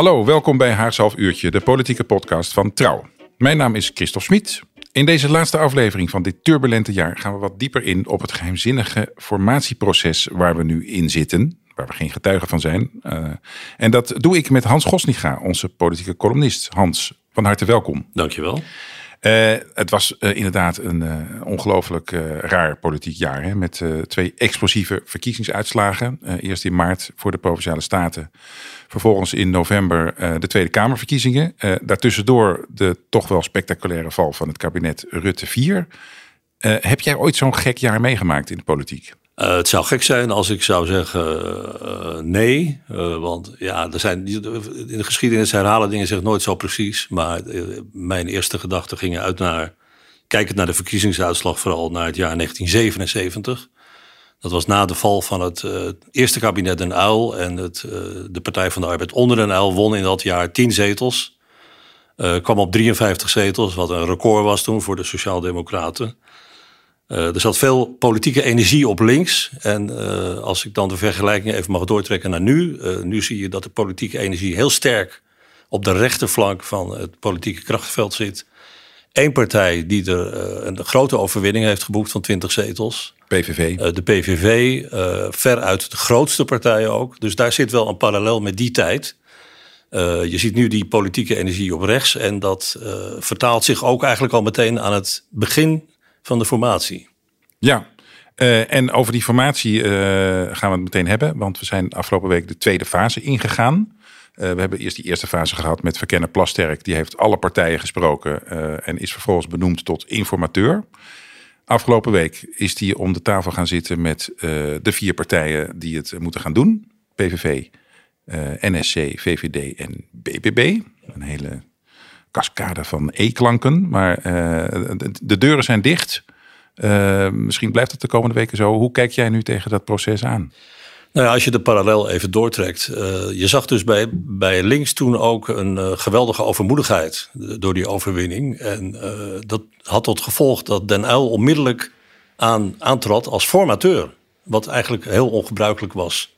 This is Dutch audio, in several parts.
Hallo, welkom bij Haars Half Uurtje, de politieke podcast van Trouw. Mijn naam is Christophe Smit. In deze laatste aflevering van dit turbulente jaar gaan we wat dieper in op het geheimzinnige formatieproces waar we nu in zitten, waar we geen getuigen van zijn. Uh, en dat doe ik met Hans Gosniga, onze politieke columnist. Hans, van harte welkom. Dankjewel. Uh, het was uh, inderdaad een uh, ongelooflijk raar politiek jaar. Hè, met twee explosieve verkiezingsuitslagen. eerst in maart voor de Provinciale Staten. Vervolgens in november de Tweede Kamerverkiezingen. daartussendoor de toch wel spectaculaire val van het kabinet Rutte 4. heb jij ooit zo'n gek jaar meegemaakt in de politiek? Uh, het zou gek zijn als ik zou zeggen uh, nee. Uh, want ja, er zijn, in de geschiedenis herhalen dingen zich nooit zo precies. Maar mijn eerste gedachten gingen uit naar. Kijkend naar de verkiezingsuitslag, vooral naar het jaar 1977. Dat was na de val van het eerste kabinet Den Uil. En het, de Partij van de Arbeid onder Den Uil won in dat jaar 10 zetels. kwam op 53 zetels, wat een record was toen voor de Sociaaldemocraten. Uh, er zat veel politieke energie op links. En uh, als ik dan de vergelijking even mag doortrekken naar nu. Uh, nu zie je dat de politieke energie heel sterk op de rechterflank van het politieke krachtveld zit. Eén partij die er een grote overwinning heeft geboekt van 20 zetels. PVV. de PVV, veruit de grootste partij ook. Dus daar zit wel een parallel met die tijd. je ziet nu die politieke energie op rechts. En dat vertaalt zich ook eigenlijk al meteen aan het begin van de formatie. Ja, uh, en over die formatie uh, gaan we het meteen hebben. Want we zijn afgelopen week de tweede fase ingegaan. Uh, we hebben eerst die eerste fase gehad met Verkenner Plasterk. Die heeft alle partijen gesproken en is vervolgens benoemd tot informateur. Afgelopen week is hij om de tafel gaan zitten met de vier partijen die het moeten gaan doen. PVV, NSC, VVD en BBB. Een hele cascade van E-klanken. Maar de deuren zijn dicht. Uh, misschien blijft het de komende weken zo. Hoe kijk jij nu tegen dat proces aan? Nou als je de parallel even doortrekt. Uh, je zag dus bij, bij links toen ook een uh, geweldige overmoedigheid door die overwinning. En dat had tot gevolg dat Den Uyl onmiddellijk aan, aantrad als formateur. Wat eigenlijk heel ongebruikelijk was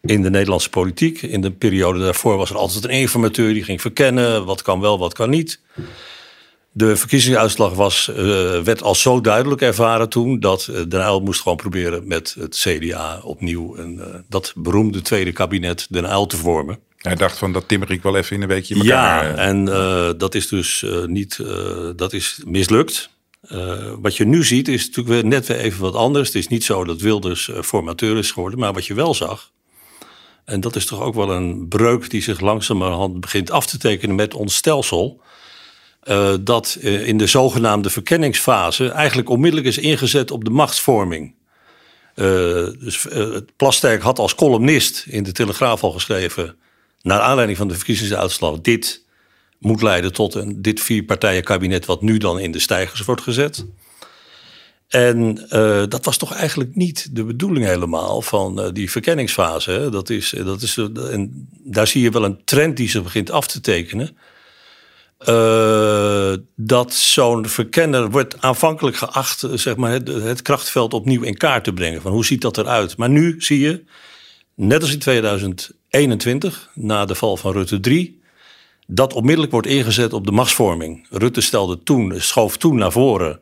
in de Nederlandse politiek. In de periode daarvoor was er altijd een informateur die ging verkennen. Wat kan wel, wat kan niet. De verkiezingsuitslag was, uh, werd al zo duidelijk ervaren toen dat uh, Den Uyl moest gewoon proberen met het CDA opnieuw een, uh, dat beroemde tweede kabinet Den Uyl te vormen. Hij dacht van dat timmer ik wel even in een weekje elkaar. Ja, en dat is dus niet, dat is mislukt. wat je nu ziet is natuurlijk weer net weer even wat anders. Het is niet zo dat Wilders formateur is geworden, maar wat je wel zag. En dat is toch ook wel een breuk die zich langzamerhand begint af te tekenen met ons stelsel uh, dat uh, in de zogenaamde verkenningsfase eigenlijk onmiddellijk is ingezet op de machtsvorming. Uh, dus Plasterk had als columnist in de Telegraaf al geschreven, naar aanleiding van de verkiezingsuitslag, dit moet leiden tot een dit vierpartijenkabinet wat nu dan in de stijgers wordt gezet. En dat was toch eigenlijk niet de bedoeling helemaal van die verkenningsfase. Dat is, dat is, en daar zie je wel een trend die zich begint af te tekenen. Uh, dat zo'n verkenner wordt aanvankelijk geacht zeg maar, het, het, krachtveld opnieuw in kaart te brengen. Van hoe ziet dat eruit? Maar nu zie je, net als in 2021, na de val van Rutte 3, dat onmiddellijk wordt ingezet op de machtsvorming. Rutte stelde toen, schoof toen naar voren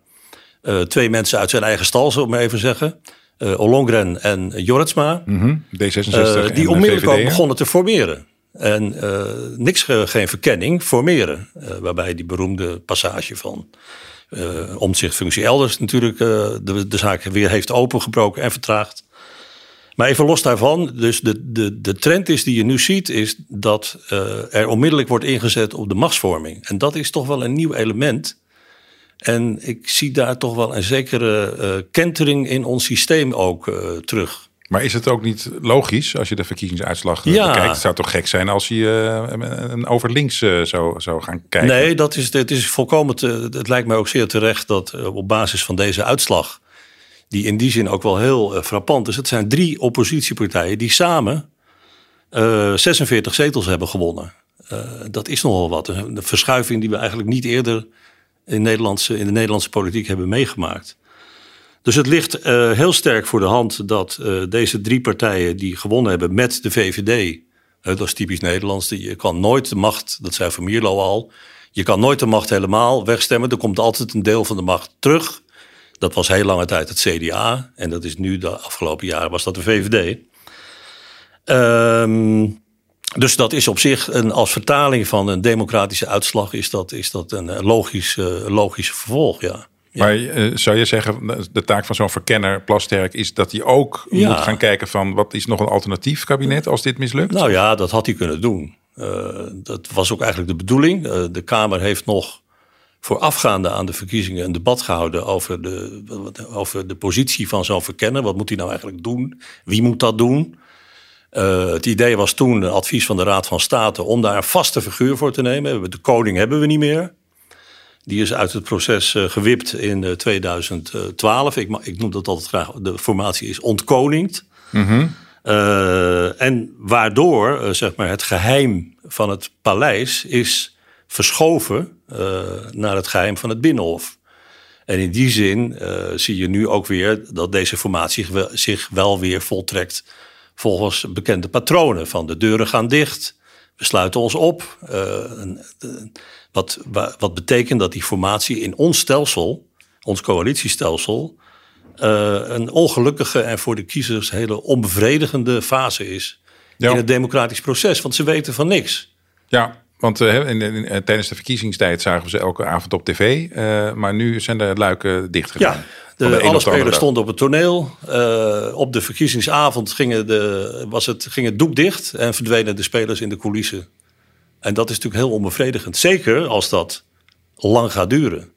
uh, twee mensen uit zijn eigen stal, zullen maar even zeggen. Uh, Ollongren en Jorritsma. Mm -hmm. D66 die onmiddellijk ook begonnen te formeren. En uh, niks, geen verkenning, formeren. Uh, waarbij die beroemde passage van uh, functie elders natuurlijk de, de zaak weer heeft opengebroken en vertraagd. Maar even los daarvan, dus de, de, de trend is die je nu ziet, is dat er onmiddellijk wordt ingezet op de machtsvorming. En dat is toch wel een nieuw element. En ik zie daar toch wel een zekere kentering in ons systeem ook terug. Maar is het ook niet logisch als je de verkiezingsuitslag ja. bekijkt? Het zou toch gek zijn als je een over links zou, zou gaan kijken? Nee, dat is, het is volkomen. Te, het lijkt mij ook zeer terecht dat op basis van deze uitslag die in die zin ook wel heel frappant is. Het zijn drie oppositiepartijen die samen uh, eh, 46 zetels hebben gewonnen. Dat is nogal wat. Een verschuiving die we eigenlijk niet eerder in, Nederlandse, in de Nederlandse politiek hebben meegemaakt. Dus het ligt heel sterk voor de hand dat deze drie partijen die gewonnen hebben met de VVD. dat is typisch Nederlands. Je kan nooit de macht, dat zei Van Mierlo al. Je kan nooit de macht helemaal wegstemmen. Er komt altijd een deel van de macht terug. Dat was heel lange tijd het CDA. En dat is nu, de afgelopen jaren, was dat de VVD. Ehm, dus dat is op zich, een, als vertaling van een democratische uitslag, is dat, is dat een logisch, uh, logisch vervolg, ja. Maar uh, zou je zeggen, de taak van zo'n verkenner Plasterk is dat hij ook ja. moet gaan kijken van wat is nog een alternatief kabinet als dit mislukt? Nou ja, dat had hij kunnen doen. Uh, dat was ook eigenlijk de bedoeling. de Kamer heeft nog voorafgaande aan de verkiezingen een debat gehouden over de, over de positie van zo'n verkenner. Wat moet hij nou eigenlijk doen? Wie moet dat doen? Uh, het idee was toen, een advies van de Raad van State, om daar een vaste figuur voor te nemen. De koning hebben we niet meer. Die is uit het proces uh, gewipt in uh, 2012. Ik, ik, noem dat altijd graag, de formatie is ontkoningd. Mm -hmm. en waardoor zeg maar, het geheim van het paleis is verschoven naar het geheim van het Binnenhof. En in die zin zie je nu ook weer dat deze formatie zich wel weer voltrekt volgens bekende patronen. Van de deuren gaan dicht, we sluiten ons op. Uh, wat, wat betekent dat die formatie in ons stelsel, ons coalitiestelsel, een ongelukkige en voor de kiezers hele onbevredigende fase is ja. in het democratisch proces. Want ze weten van niks. Ja, want uh, in, in, eh, tijdens de verkiezingstijd zagen we ze elke avond op tv. Uh, maar nu zijn de luiken dicht gedaan. Ja, de, alle spelers stonden op het toneel. Uh, op de verkiezingsavond ging, de, was het, ging het doek dicht en verdwenen de spelers in de coulissen. En dat is natuurlijk heel onbevredigend. Zeker als dat lang gaat duren.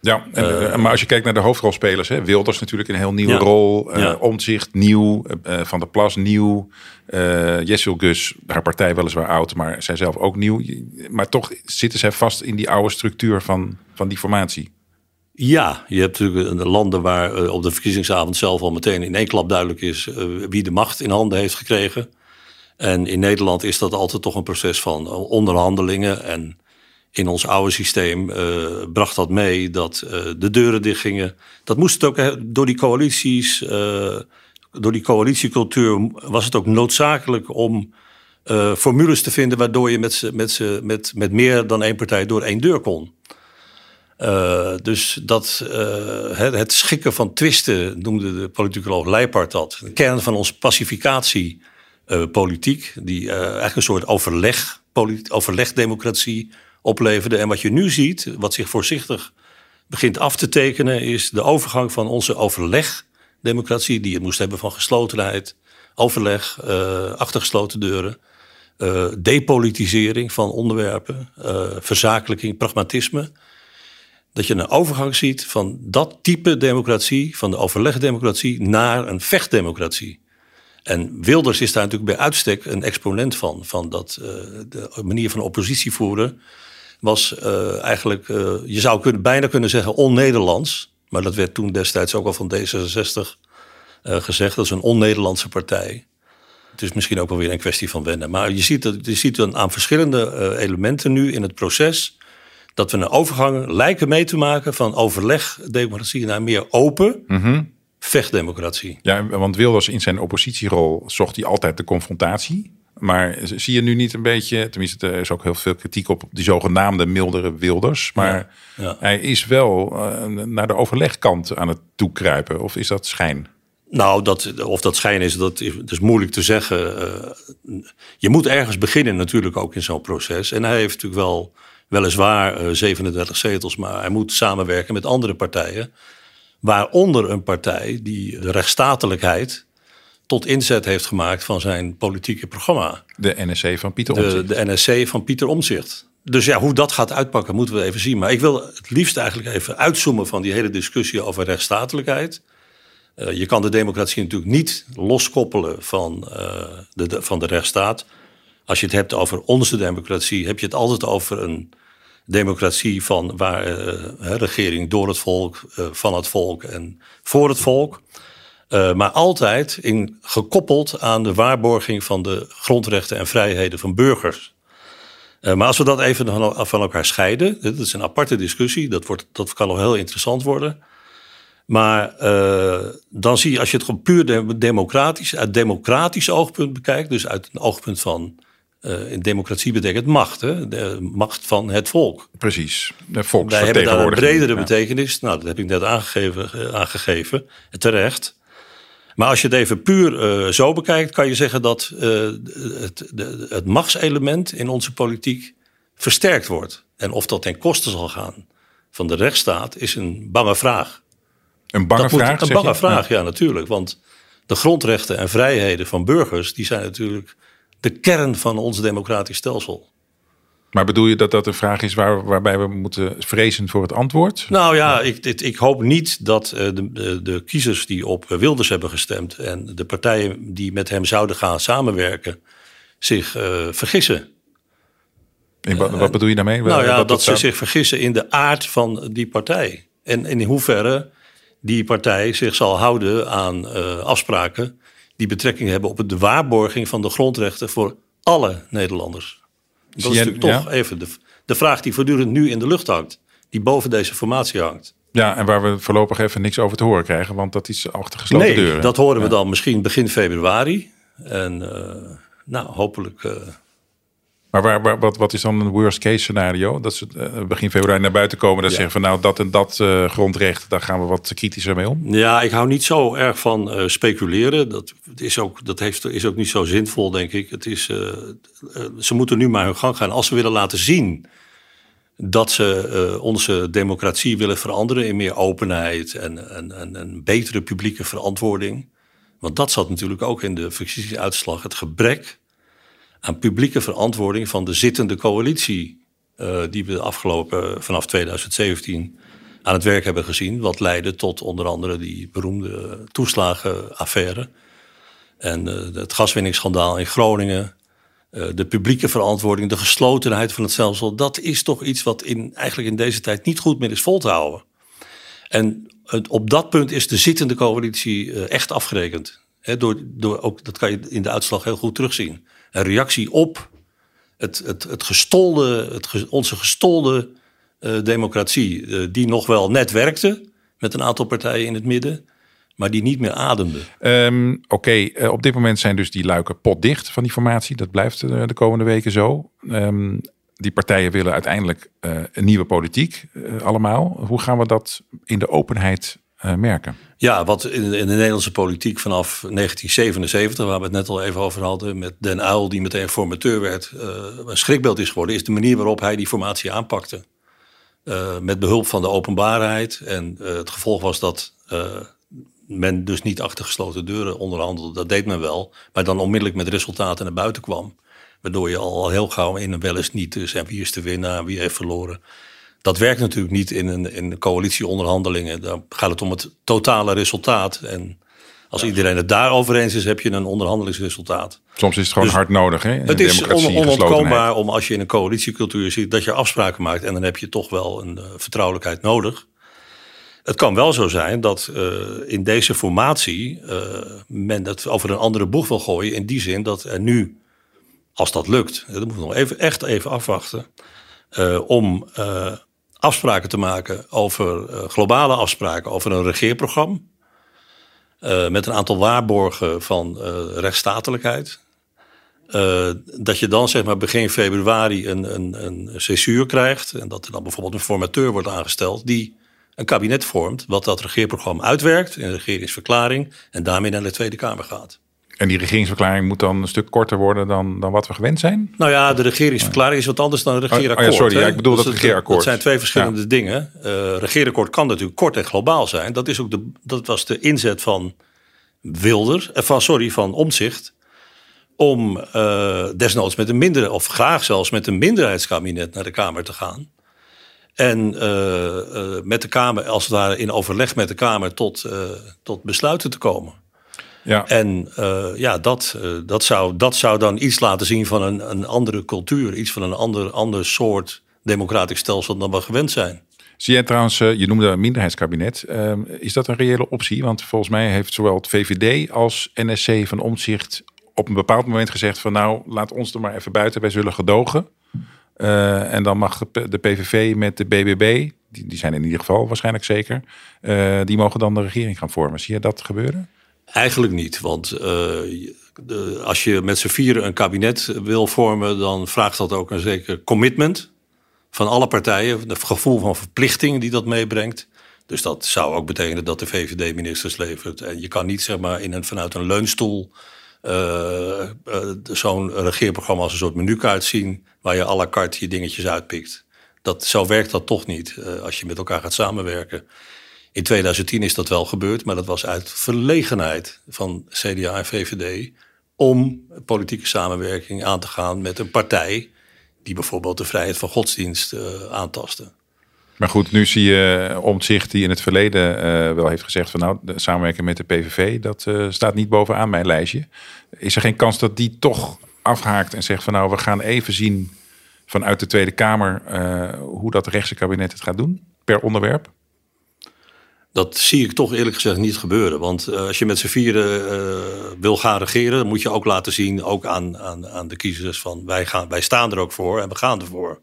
Ja, en, uh, maar als je kijkt naar de hoofdrolspelers, hè, Wilders natuurlijk een heel nieuwe rol, uh, ja. Omtzigt nieuw, uh, Van der Plas nieuw, Jessel Gus, haar partij weliswaar oud, maar zij zelf ook nieuw. Maar toch zitten zij vast in die oude structuur van, van die formatie. Ja, je hebt natuurlijk de landen waar op de verkiezingsavond zelf al meteen in één klap duidelijk is wie de macht in handen heeft gekregen. En in Nederland is dat altijd toch een proces van onderhandelingen en in ons oude systeem uh, bracht dat mee dat de deuren dichtgingen. Dat moest het ook door die coalities, door die coalitiecultuur was het ook noodzakelijk om formules te vinden waardoor je met, met, met, met meer dan één partij door één deur kon. Dus dat, het, het, schikken van twisten noemde de politicoloog Leipart dat. De kern van onze pacificatiepolitiek, die eigenlijk een soort overleg, overlegdemocratie opleverde. En wat je nu ziet, wat zich voorzichtig begint af te tekenen, is de overgang van onze overlegdemocratie, die het moest hebben van geslotenheid, overleg, uh, achter gesloten deuren, depolitisering van onderwerpen, verzakelijking, pragmatisme. Dat je een overgang ziet van dat type democratie, van de overlegdemocratie, naar een vechtdemocratie. En Wilders is daar natuurlijk bij uitstek een exponent van, van dat, de manier van oppositie voeren was uh, eigenlijk, uh, je zou kunnen, bijna kunnen zeggen, on-Nederlands. Maar dat werd toen destijds ook al van D66 uh, eh, gezegd. Dat is een on-Nederlandse partij. Het is misschien ook wel weer een kwestie van wennen. Maar je ziet, dat, je ziet aan verschillende elementen nu in het proces... dat we een overgang lijken mee te maken van overlegdemocratie naar meer open... Mm vechtdemocratie. Ja, want Wilders in zijn oppositierol zocht hij altijd de confrontatie. Maar zie je nu niet een beetje, tenminste er is ook heel veel kritiek op die zogenaamde mildere Wilders. Maar ja, hij is wel uh, naar de overlegkant aan het toekruipen. Of is dat schijn? Nou, dat, of dat schijn is, dat is, dat is moeilijk te zeggen. Uh, je moet ergens beginnen natuurlijk ook in zo'n proces. En hij heeft natuurlijk wel weliswaar uh, 37 zetels, maar hij moet samenwerken met andere partijen. Waaronder een partij die de rechtsstatelijkheid tot inzet heeft gemaakt van zijn politieke programma. De NSC van Pieter De, Omtzigt. de NSC van Pieter Omtzigt. Dus ja, hoe dat gaat uitpakken, moeten we even zien. Maar ik wil het liefst eigenlijk even uitzoomen van die hele discussie over rechtsstatelijkheid. Eh, je kan de democratie natuurlijk niet loskoppelen van, eh, de, de- van de rechtsstaat. Als je het hebt over onze democratie, heb je het altijd over een democratie van waar eh, hè, regering door het volk, eh, van het volk en voor het volk. Eh, maar altijd in, gekoppeld aan de waarborging van de grondrechten en vrijheden van burgers. Eh, maar als we dat even van elkaar scheiden, dat is een aparte discussie, dat, wordt, dat kan nog heel interessant worden. Maar eh, dan zie je, als je het gewoon puur de- democratisch, uit democratisch oogpunt bekijkt, dus uit een oogpunt van, eh, in democratie betekent macht, hè, de macht van het volk. Precies. De Wij hebben daar een bredere Ja. betekenis. Nou, dat heb ik net aangegeven, eh, aangegeven terecht. Maar als je het even puur eh, zo bekijkt, kan je zeggen dat eh, het, de, het machtselement in onze politiek versterkt wordt. En of dat ten koste zal gaan van de rechtsstaat, is een bange vraag. Een bange dat moet- vraag, Een bange je? vraag, ja. natuurlijk. Want de grondrechten en vrijheden van burgers, die zijn natuurlijk de kern van ons democratisch stelsel. Maar bedoel je dat dat een vraag is waar, waarbij we moeten vrezen voor het antwoord? Nou ja, ik, ik hoop niet dat eh, de, de, de kiezers die op Wilders hebben gestemd en de partijen die met hem zouden gaan samenwerken zich eh, vergissen. Wat, wat bedoel je daarmee? nou ja, dat ze zou- zich vergissen in de aard van die partij. En in hoeverre die partij zich zal houden aan eh, afspraken die betrekking hebben op de waarborging van de grondrechten voor alle Nederlanders. Dat Zie is natuurlijk toch ja? even de, de vraag die voortdurend nu in de lucht hangt. Die boven deze formatie hangt. Ja, en waar we voorlopig even niks over te horen krijgen, want dat is achter gesloten nee, deuren. dat horen we dan misschien begin februari. En eh, nou, hopelijk. eh, Maar waar, waar, wat, wat is dan een worst case scenario? Dat ze eh, begin februari naar buiten komen en Ja. zeggen van nou dat en dat eh, grondrecht, daar gaan we wat kritischer mee om. ja, ik hou niet zo erg van eh, speculeren. Dat, is ook, dat heeft, is ook niet zo zinvol, denk ik. Het is, ze moeten nu maar hun gang gaan. Als ze willen laten zien dat ze onze democratie willen veranderen in meer openheid en, en, en een betere publieke verantwoording. Want dat zat natuurlijk ook in de verkiezingsuitslag. Het gebrek aan publieke verantwoording van de zittende coalitie. eh, die we de afgelopen vanaf 2017 aan het werk hebben gezien. Wat leidde tot onder andere die beroemde toeslagenaffaire. En eh, het gaswinningsschandaal in Groningen. Eh, de publieke verantwoording, de geslotenheid van het stelsel. Dat is toch iets wat in, eigenlijk in deze tijd niet goed meer is vol te houden. En het- op dat punt is de zittende coalitie echt afgerekend. Door, door ook, dat kan je in de uitslag heel goed terugzien. Een reactie op het, het, het gestolde, het, onze gestolde eh, democratie. eh, die nog wel net werkte met een aantal partijen in het midden. Maar die niet meer ademde. Ehm, Oké, eh, op dit moment zijn dus die luiken potdicht van die formatie. Dat blijft de komende weken zo. Ehm, die partijen willen uiteindelijk een nieuwe politiek allemaal. Hoe gaan we dat in de openheid merken? Ja, wat in de, in de Nederlandse politiek vanaf 1977, waar we het net al even over hadden, met Den Uyl die meteen formateur werd, eh, een schrikbeeld is geworden, is de manier waarop hij die formatie aanpakte. Eh, met behulp van de openbaarheid. En eh, het gevolg was dat eh, men dus niet achter gesloten deuren onderhandelde. Dat deed men wel, maar dan onmiddellijk met resultaten naar buiten kwam. Waardoor je al heel gauw in een wel eens niet dus en wie is de winnaar, wie heeft verloren. Dat werkt natuurlijk niet in een, in coalitieonderhandelingen. Dan gaat het om het totale resultaat. En als iedereen het daarover eens is, heb je een onderhandelingsresultaat. Soms is het gewoon Dus hard nodig. Hè? in Het is on, onontkoombaar om als je in een coalitiecultuur ziet dat je afspraken maakt. En dan heb je toch wel een eh, vertrouwelijkheid nodig. Het kan wel zo zijn dat eh, in deze formatie eh, men dat over een andere boeg wil gooien. In die zin dat er nu, als dat lukt, dat moeten we nog even, echt even afwachten. om afspraken te maken over eh, globale afspraken over een regeerprogramma. eh, met een aantal waarborgen van eh, rechtsstatelijkheid. Dat je dan zeg maar begin februari een, een, een césuur krijgt. En dat er dan bijvoorbeeld een formateur wordt aangesteld die een kabinet vormt. Wat dat regeerprogramma uitwerkt in een regeringsverklaring. En daarmee naar de Tweede Kamer gaat. En die regeringsverklaring moet dan een stuk korter worden dan, dan wat we gewend zijn? Nou ja, de regeringsverklaring is wat anders dan een regeerakkoord. oh ja, sorry, hè? ja, ik bedoel dat het- regeerakkoord. Dat zijn twee verschillende dingen. Eh regeerakkoord kan natuurlijk kort en globaal zijn. Dat, is ook de, dat was de inzet van Wilder, eh, van, sorry, van Omzicht, om uh, desnoods met een minder, of graag zelfs met een minderheidskabinet naar de Kamer te gaan. En uh, uh, met de Kamer, als het ware in overleg met de Kamer, tot, tot besluiten te komen. Ja. En ja, dat, dat, zou, dat zou dan iets laten zien van een, een andere cultuur, iets van een ander, ander soort democratisch stelsel dan we gewend zijn. Zie jij trouwens, je noemde een minderheidskabinet. Ehm, is dat een reële optie? Want volgens mij heeft zowel het VVD als NSC van Omzicht op een bepaald moment gezegd van nou, laat ons er maar even buiten. Wij zullen gedogen. Uh, en dan mag de PVV met de BBB, die, die zijn in ieder geval waarschijnlijk zeker, uh, die mogen dan de regering gaan vormen. Zie je dat gebeuren? Eigenlijk niet, want uh, de, als je met z'n vieren een kabinet wil vormen, dan vraagt dat ook een zeker commitment van alle partijen, het gevoel van verplichting die dat meebrengt. Dus dat zou ook betekenen dat de VVD ministers levert. En je kan niet zeg maar in een, vanuit een leunstoel uh, uh, zo'n regeerprogramma als een soort menukaart zien waar je à la carte je dingetjes uitpikt. Dat, zo werkt dat toch niet als je met elkaar gaat samenwerken. In 2010 is dat wel gebeurd, maar dat was uit verlegenheid van CDA en VVD om politieke samenwerking aan te gaan met een partij die bijvoorbeeld de vrijheid van godsdienst aantastte. Maar goed, nu zie je Omtzigt die in het verleden uh, wel heeft gezegd van nou, de samenwerking met de PVV, dat uh, staat niet bovenaan mijn lijstje. Is er geen kans dat die toch afhaakt en zegt van nou, we gaan even zien vanuit de Tweede Kamer uh, hoe dat rechtse kabinet het gaat doen per onderwerp? Dat zie ik toch eerlijk gezegd niet gebeuren. Want als je met z'n vieren wil gaan regeren, dan moet je ook laten zien, ook aan, aan, aan de kiezers, van wij, gaan, wij staan er ook voor en we gaan ervoor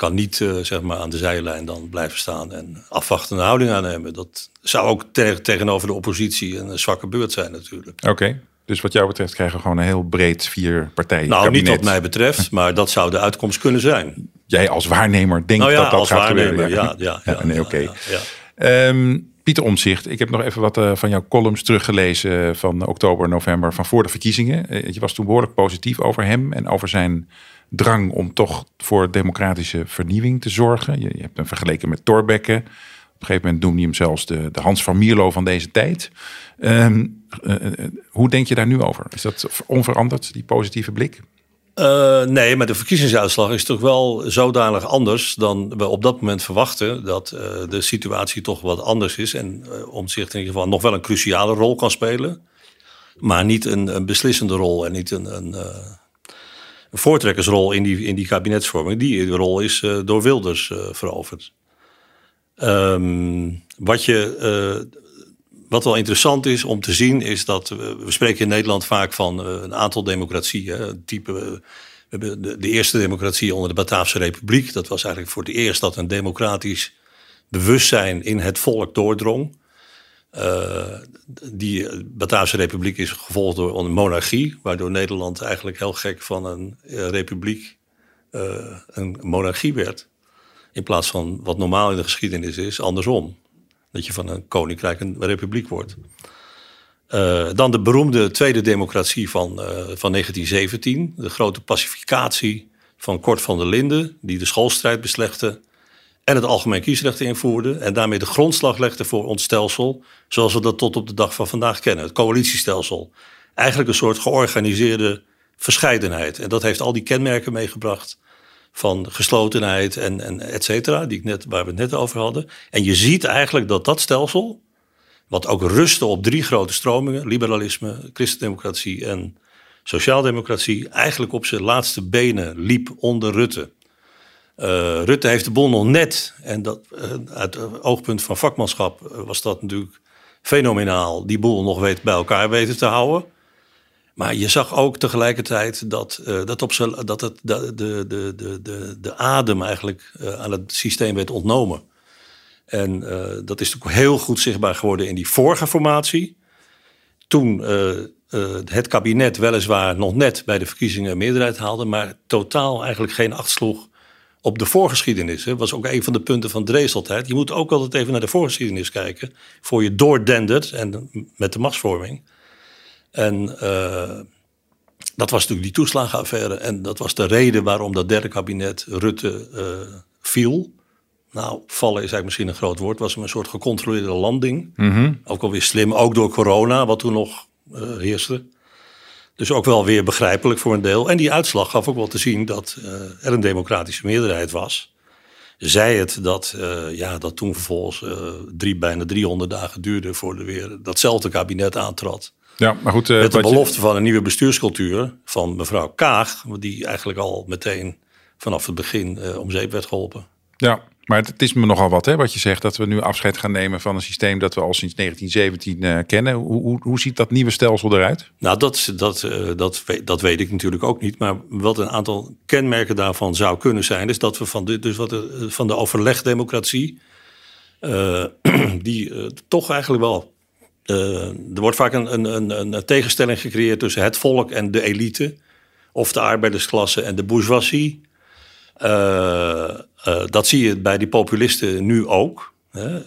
kan niet uh, zeg maar aan de zijlijn dan blijven staan en afwachtende houding aannemen. Dat zou ook te tegenover de oppositie een zwakke beurt zijn natuurlijk. Oké, dus wat jou betreft krijgen we gewoon een heel breed vier partijen Nou, kabinet. niet wat mij betreft, maar dat zou de uitkomst kunnen zijn. Jij als waarnemer denkt nou ja, dat dat als gaat waarnemer, gebeuren? Ja, ja, ja, nee, oké. ja. Um, Pieter Omzicht, ik heb nog even wat uh, van jouw columns teruggelezen van oktober, november van voor de verkiezingen. Uh, je was toen behoorlijk positief over hem en over zijn drang om toch voor democratische vernieuwing te zorgen. Je, je hebt hem vergeleken met Thorbecke. Op een gegeven moment noemde je hem zelfs de, de Hans van Mierlo van deze tijd. Um, uh, hoe denk je daar nu over? Is dat onveranderd, die positieve blik? Uh, nee, maar de verkiezingsuitslag is toch wel zodanig anders dan we op dat moment verwachten. Dat uh, de situatie toch wat anders is. En uh, omzicht in ieder geval nog wel een cruciale rol kan spelen. Maar niet een, een beslissende rol en niet een, een, een, voortrekkersrol in die, in die kabinetsvorming. Die rol is door Wilders veroverd. Um, wat je wat wel interessant is om te zien, is dat we, spreken in Nederland vaak van uh, een aantal democratieën. Type, hebben de, de, eerste democratie onder de Bataafse Republiek. Dat was eigenlijk voor het eerst dat een democratisch bewustzijn in het volk doordrong. Uh, die Bataafse Republiek is gevolgd door een monarchie, waardoor Nederland eigenlijk heel gek van een republiek een monarchie werd. In plaats van wat normaal in de geschiedenis is, andersom. Dat je van een koninkrijk een republiek wordt. Uh, dan de beroemde tweede democratie van, uh, van 1917. De grote pacificatie van Kort van der Linden, die de schoolstrijd beslechtte. En het algemeen kiesrecht invoerde. En daarmee de grondslag legde voor ons stelsel. Zoals we dat tot op de dag van vandaag kennen. Het coalitiestelsel. Eigenlijk een soort georganiseerde verscheidenheid. En dat heeft al die kenmerken meegebracht van geslotenheid en, en et cetera, die ik net, waar we het net over hadden. En je ziet eigenlijk dat dat stelsel, wat ook rustte op drie grote stromingen, liberalisme, christendemocratie en sociaaldemocratie, eigenlijk op zijn laatste benen liep onder Rutte. Uh, Rutte heeft de boel nog net, en dat, uh, uit het oogpunt van vakmanschap was dat natuurlijk fenomenaal, die boel nog weet, bij elkaar weten te houden. Maar je zag ook tegelijkertijd dat, uh, dat, op dat het, de, de, de, de, de adem eigenlijk uh, aan het systeem werd ontnomen. En uh, dat is natuurlijk heel goed zichtbaar geworden in die vorige formatie. Toen het kabinet weliswaar nog net bij de verkiezingen een meerderheid haalde, maar totaal eigenlijk geen acht sloeg op de voorgeschiedenis. Dat was ook een van de punten van Drees altijd. Je moet ook altijd even naar de voorgeschiedenis kijken, voor je doordendert en met de machtsvorming. En uh, dat was natuurlijk die toeslagenaffaire. En dat was de reden waarom dat derde kabinet Rutte uh, viel. nou, vallen is eigenlijk misschien een groot woord, was een soort gecontroleerde landing. Mhm. Ook alweer slim, ook door corona, wat toen nog eh, heerste. Dus ook wel weer begrijpelijk voor een deel. En die uitslag gaf ook wel te zien dat eh, er een democratische meerderheid was. Zij het dat, eh, ja, dat toen vervolgens eh, drie, bijna 300 dagen duurde voor er weer datzelfde kabinet aantrad. Ja, maar goed. eh, Met de je- belofte van een nieuwe bestuurscultuur van mevrouw Kaag, die eigenlijk al meteen vanaf het begin eh, om zeep werd geholpen. Ja, maar het, het is me nogal wat hè, wat je zegt. Dat we nu afscheid gaan nemen van een systeem dat we al sinds 1917 eh, kennen. Hoe, hoe, hoe ziet dat nieuwe stelsel eruit? Nou, dat, dat, dat, weet, dat weet ik natuurlijk ook niet. Maar wat een aantal kenmerken daarvan zou kunnen zijn, is dat we van de, dus wat de, van de overlegdemocratie, die toch eigenlijk wel. Eh, er wordt vaak een, een, een, een tegenstelling gecreëerd tussen het volk en de elite, of de arbeidersklasse en de bourgeoisie. Eh, eh, dat zie je bij die populisten nu ook. Hè?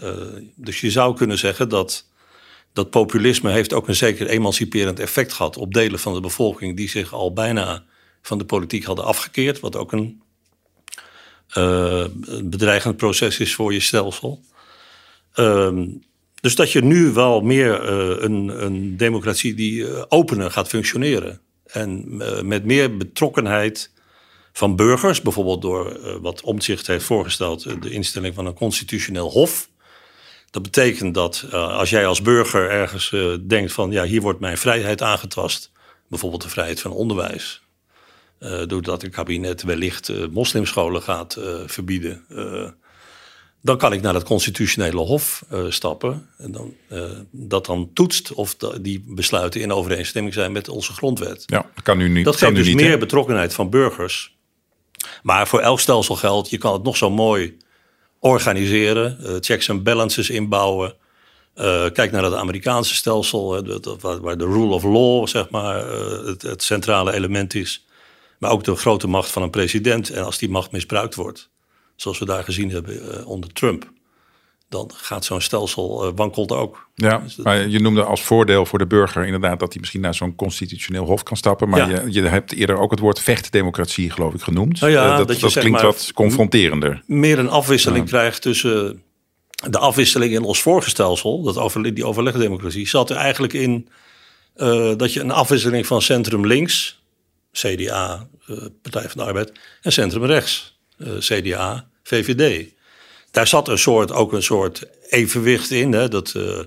Dus je zou kunnen zeggen dat dat populisme heeft ook een zeker emanciperend effect gehad op delen van de bevolking die zich al bijna van de politiek hadden afgekeerd, wat ook een een bedreigend proces is voor je stelsel. Ehm, dus dat je nu wel meer eh, een, een democratie die eh, opener gaat functioneren. En eh, met meer betrokkenheid van burgers, bijvoorbeeld door wat Omtzigt heeft voorgesteld, de instelling van een constitutioneel hof. Dat betekent dat als jij als burger ergens denkt van ja, hier wordt mijn vrijheid aangetast, bijvoorbeeld de vrijheid van onderwijs, eh, doordat een kabinet wellicht moslimscholen gaat verbieden, dan kan ik naar het constitutionele hof eh, stappen en dan, eh, dat dan toetst of die besluiten in overeenstemming zijn met onze grondwet. Ja, dat kan nu niet. Dat geeft dus niet, meer betrokkenheid van burgers. Maar voor elk stelsel geldt, je kan het nog zo mooi organiseren, eh, checks en balances inbouwen. Kijk naar het Amerikaanse stelsel, hè, waar, de rule of law zeg maar, het, het centrale element is. Maar ook de grote macht van een president. En als die macht misbruikt wordt, zoals we daar gezien hebben eh, onder Trump, dan gaat zo'n stelsel eh, wankelt ook. Ja, Dus dat- maar je noemde als voordeel voor de burger inderdaad dat hij misschien naar zo'n constitutioneel hof kan stappen. Maar Ja. je, je hebt eerder ook het woord vechtdemocratie, geloof ik, genoemd. Nou ja, Eh, dat klinkt wat confronterender. meer een afwisseling krijgt tussen de afwisseling in ons vorige stelsel, dat over, die overlegdemocratie, zat er eigenlijk in dat je een afwisseling van centrum links, CDA, Partij van de Arbeid, en centrum rechts, CDA, VVD. Daar zat een soort, ook een soort evenwicht in, hè, dat eh,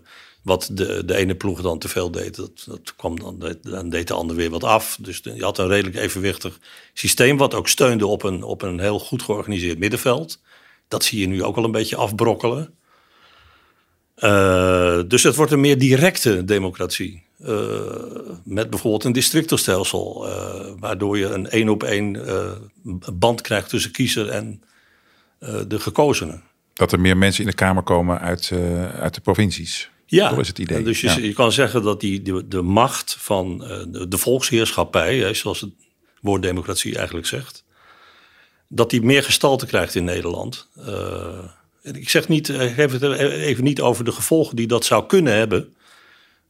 wat de, de ene ploeg dan te veel deed, dat, dat kwam dan, dan deed de ander weer wat af. Dus je had een redelijk evenwichtig systeem, wat ook steunde op een, op een heel goed georganiseerd middenveld. Dat zie je nu ook al een beetje afbrokkelen. Eh, dus het wordt een meer directe democratie. Eh, met bijvoorbeeld een districtenstelsel, eh, waardoor je een één op één eh, band krijgt tussen kiezer en de gekozenen. Dat er meer mensen in de Kamer komen uit, uit de provincies. Ja, Dat is het idee. Dus je, Ja. je kan zeggen dat die, de, de macht van de, de volksheerschappij, hè, zoals het woord democratie eigenlijk zegt, dat die meer gestalte krijgt in Nederland. Ik zeg niet, ik heb het even niet over de gevolgen die dat zou kunnen hebben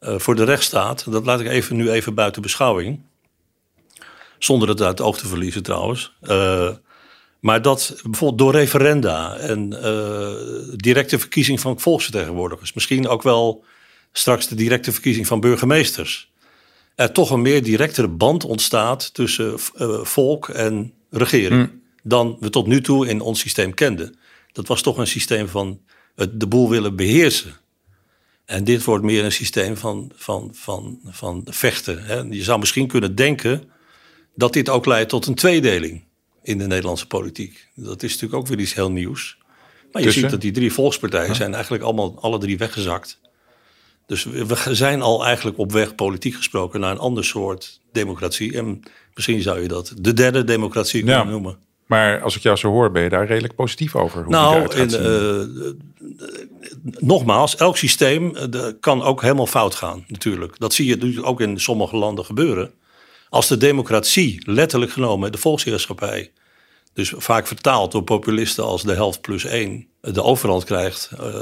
voor de rechtsstaat. Dat laat ik even, nu even buiten beschouwing. Zonder het uit het oog te verliezen trouwens. Eh, maar dat bijvoorbeeld door referenda en eh, directe verkiezing van volksvertegenwoordigers, misschien ook wel straks de directe verkiezing van burgemeesters, er toch een meer directere band ontstaat tussen eh, volk en regering dan we tot nu toe in ons systeem kenden. Dat was toch een systeem van het de boel willen beheersen. En dit wordt meer een systeem van, van, van, van vechten. Hè. Je zou misschien kunnen denken dat dit ook leidt tot een tweedeling in de Nederlandse politiek. Dat is natuurlijk ook weer iets heel nieuws. Maar je Tussen? ziet dat die drie volkspartijen zijn eigenlijk allemaal alle drie weggezakt. Dus we zijn al eigenlijk op weg, politiek gesproken, naar een ander soort democratie. En misschien zou je dat de derde democratie kunnen Ja. noemen. Maar als ik jou zo hoor, ben je daar redelijk positief over. Hoe Nou, in, zien. Eh, eh, nogmaals, elk systeem eh, kan ook helemaal fout gaan, natuurlijk. Dat zie je ook in sommige landen gebeuren. Als de democratie, letterlijk genomen, de volksheerschappij, dus vaak vertaald door populisten als de helft plus één, de overhand krijgt eh,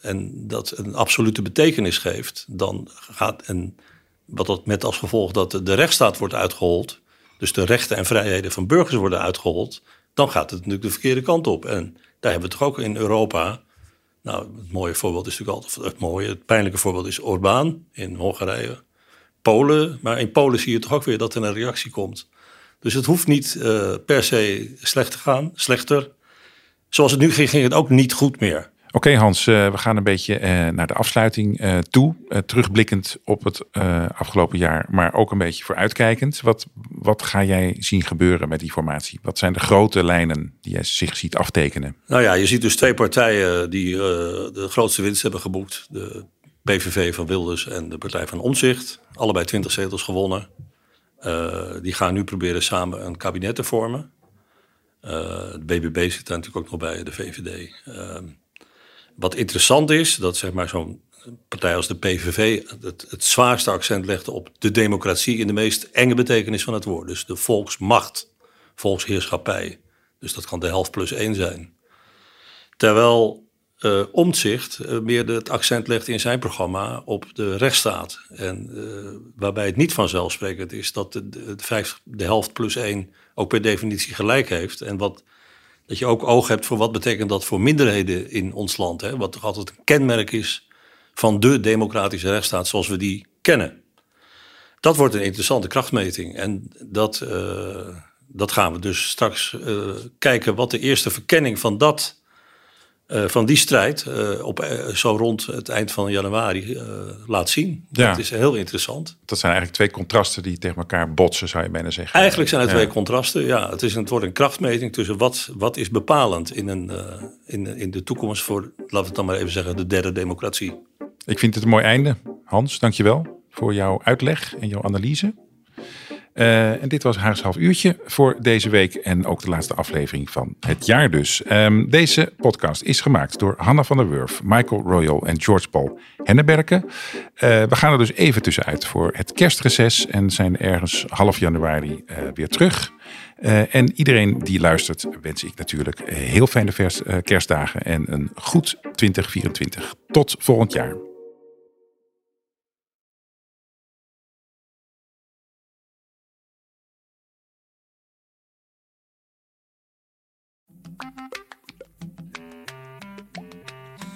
en dat een absolute betekenis geeft, dan gaat, en wat dat met als gevolg dat de rechtsstaat wordt uitgehold, dus de rechten en vrijheden van burgers worden uitgehold, dan gaat het natuurlijk de verkeerde kant op. En daar hebben we toch ook in Europa. Nou, het mooie voorbeeld is natuurlijk altijd. Het mooie, het pijnlijke voorbeeld is Orbán in Hongarije. Polen. Maar in Polen zie je toch ook weer dat er een reactie komt. Dus het hoeft niet uh, per se slecht te gaan, slechter. Zoals het nu ging, ging het ook niet goed meer. Oké Hans, uh, we gaan een beetje uh, naar de afsluiting uh, toe. terugblikkend op het afgelopen jaar, maar ook een beetje vooruitkijkend. Wat, wat ga jij zien gebeuren met die formatie? Wat zijn de grote lijnen die jij zich ziet aftekenen? Nou ja, je ziet dus twee partijen die de grootste winst hebben geboekt. De PVV van Wilders en de Partij van Omzicht. Allebei 20 zetels gewonnen. die gaan nu proberen samen een kabinet te vormen. de BBB zit daar natuurlijk ook nog bij, de VVD. Wat interessant is, dat zeg maar zo'n partij als de PVV het, het zwaarste accent legde op de democratie in de meest enge betekenis van het woord. Dus de volksmacht, volksheerschappij. Dus dat kan de helft plus één zijn. Terwijl uh, Omtzigt uh, meer het accent legt in zijn programma op de rechtsstaat. En uh, waarbij het niet vanzelfsprekend is dat de, de, vijf, de helft plus één ook per definitie gelijk heeft. En wat dat je ook oog hebt voor wat betekent dat voor minderheden in ons land. Hè? Wat toch altijd een kenmerk is van de democratische rechtsstaat zoals we die kennen. Dat wordt een interessante krachtmeting. En dat, uh, dat gaan we dus straks uh, kijken wat de eerste verkenning van dat uh, van die strijd uh, op, uh, zo rond het eind van januari laat zien. Ja. Dat is heel interessant. Dat zijn eigenlijk twee contrasten die tegen elkaar botsen, zou je bijna zeggen. Eigenlijk zijn het ja. twee contrasten, ja. Het, is een, het wordt een krachtmeting tussen wat, wat is bepalend in, een, in, in de toekomst voor, laten we het dan maar even zeggen, de derde democratie. Ik vind het een mooi einde. Hans, dankjewel voor jouw uitleg en jouw analyse. Uh, en dit was Haags half uurtje voor deze week en ook de laatste aflevering van het jaar dus. Um, deze podcast is gemaakt door Hanna van der Wurf, Michael Royal en George Paul Henneberken. Uh, we gaan er dus even tussenuit voor het kerstreces en zijn ergens half januari uh, weer terug. en iedereen die luistert wens ik natuurlijk heel fijne vers, kerstdagen en een goed 2024. Tot volgend jaar.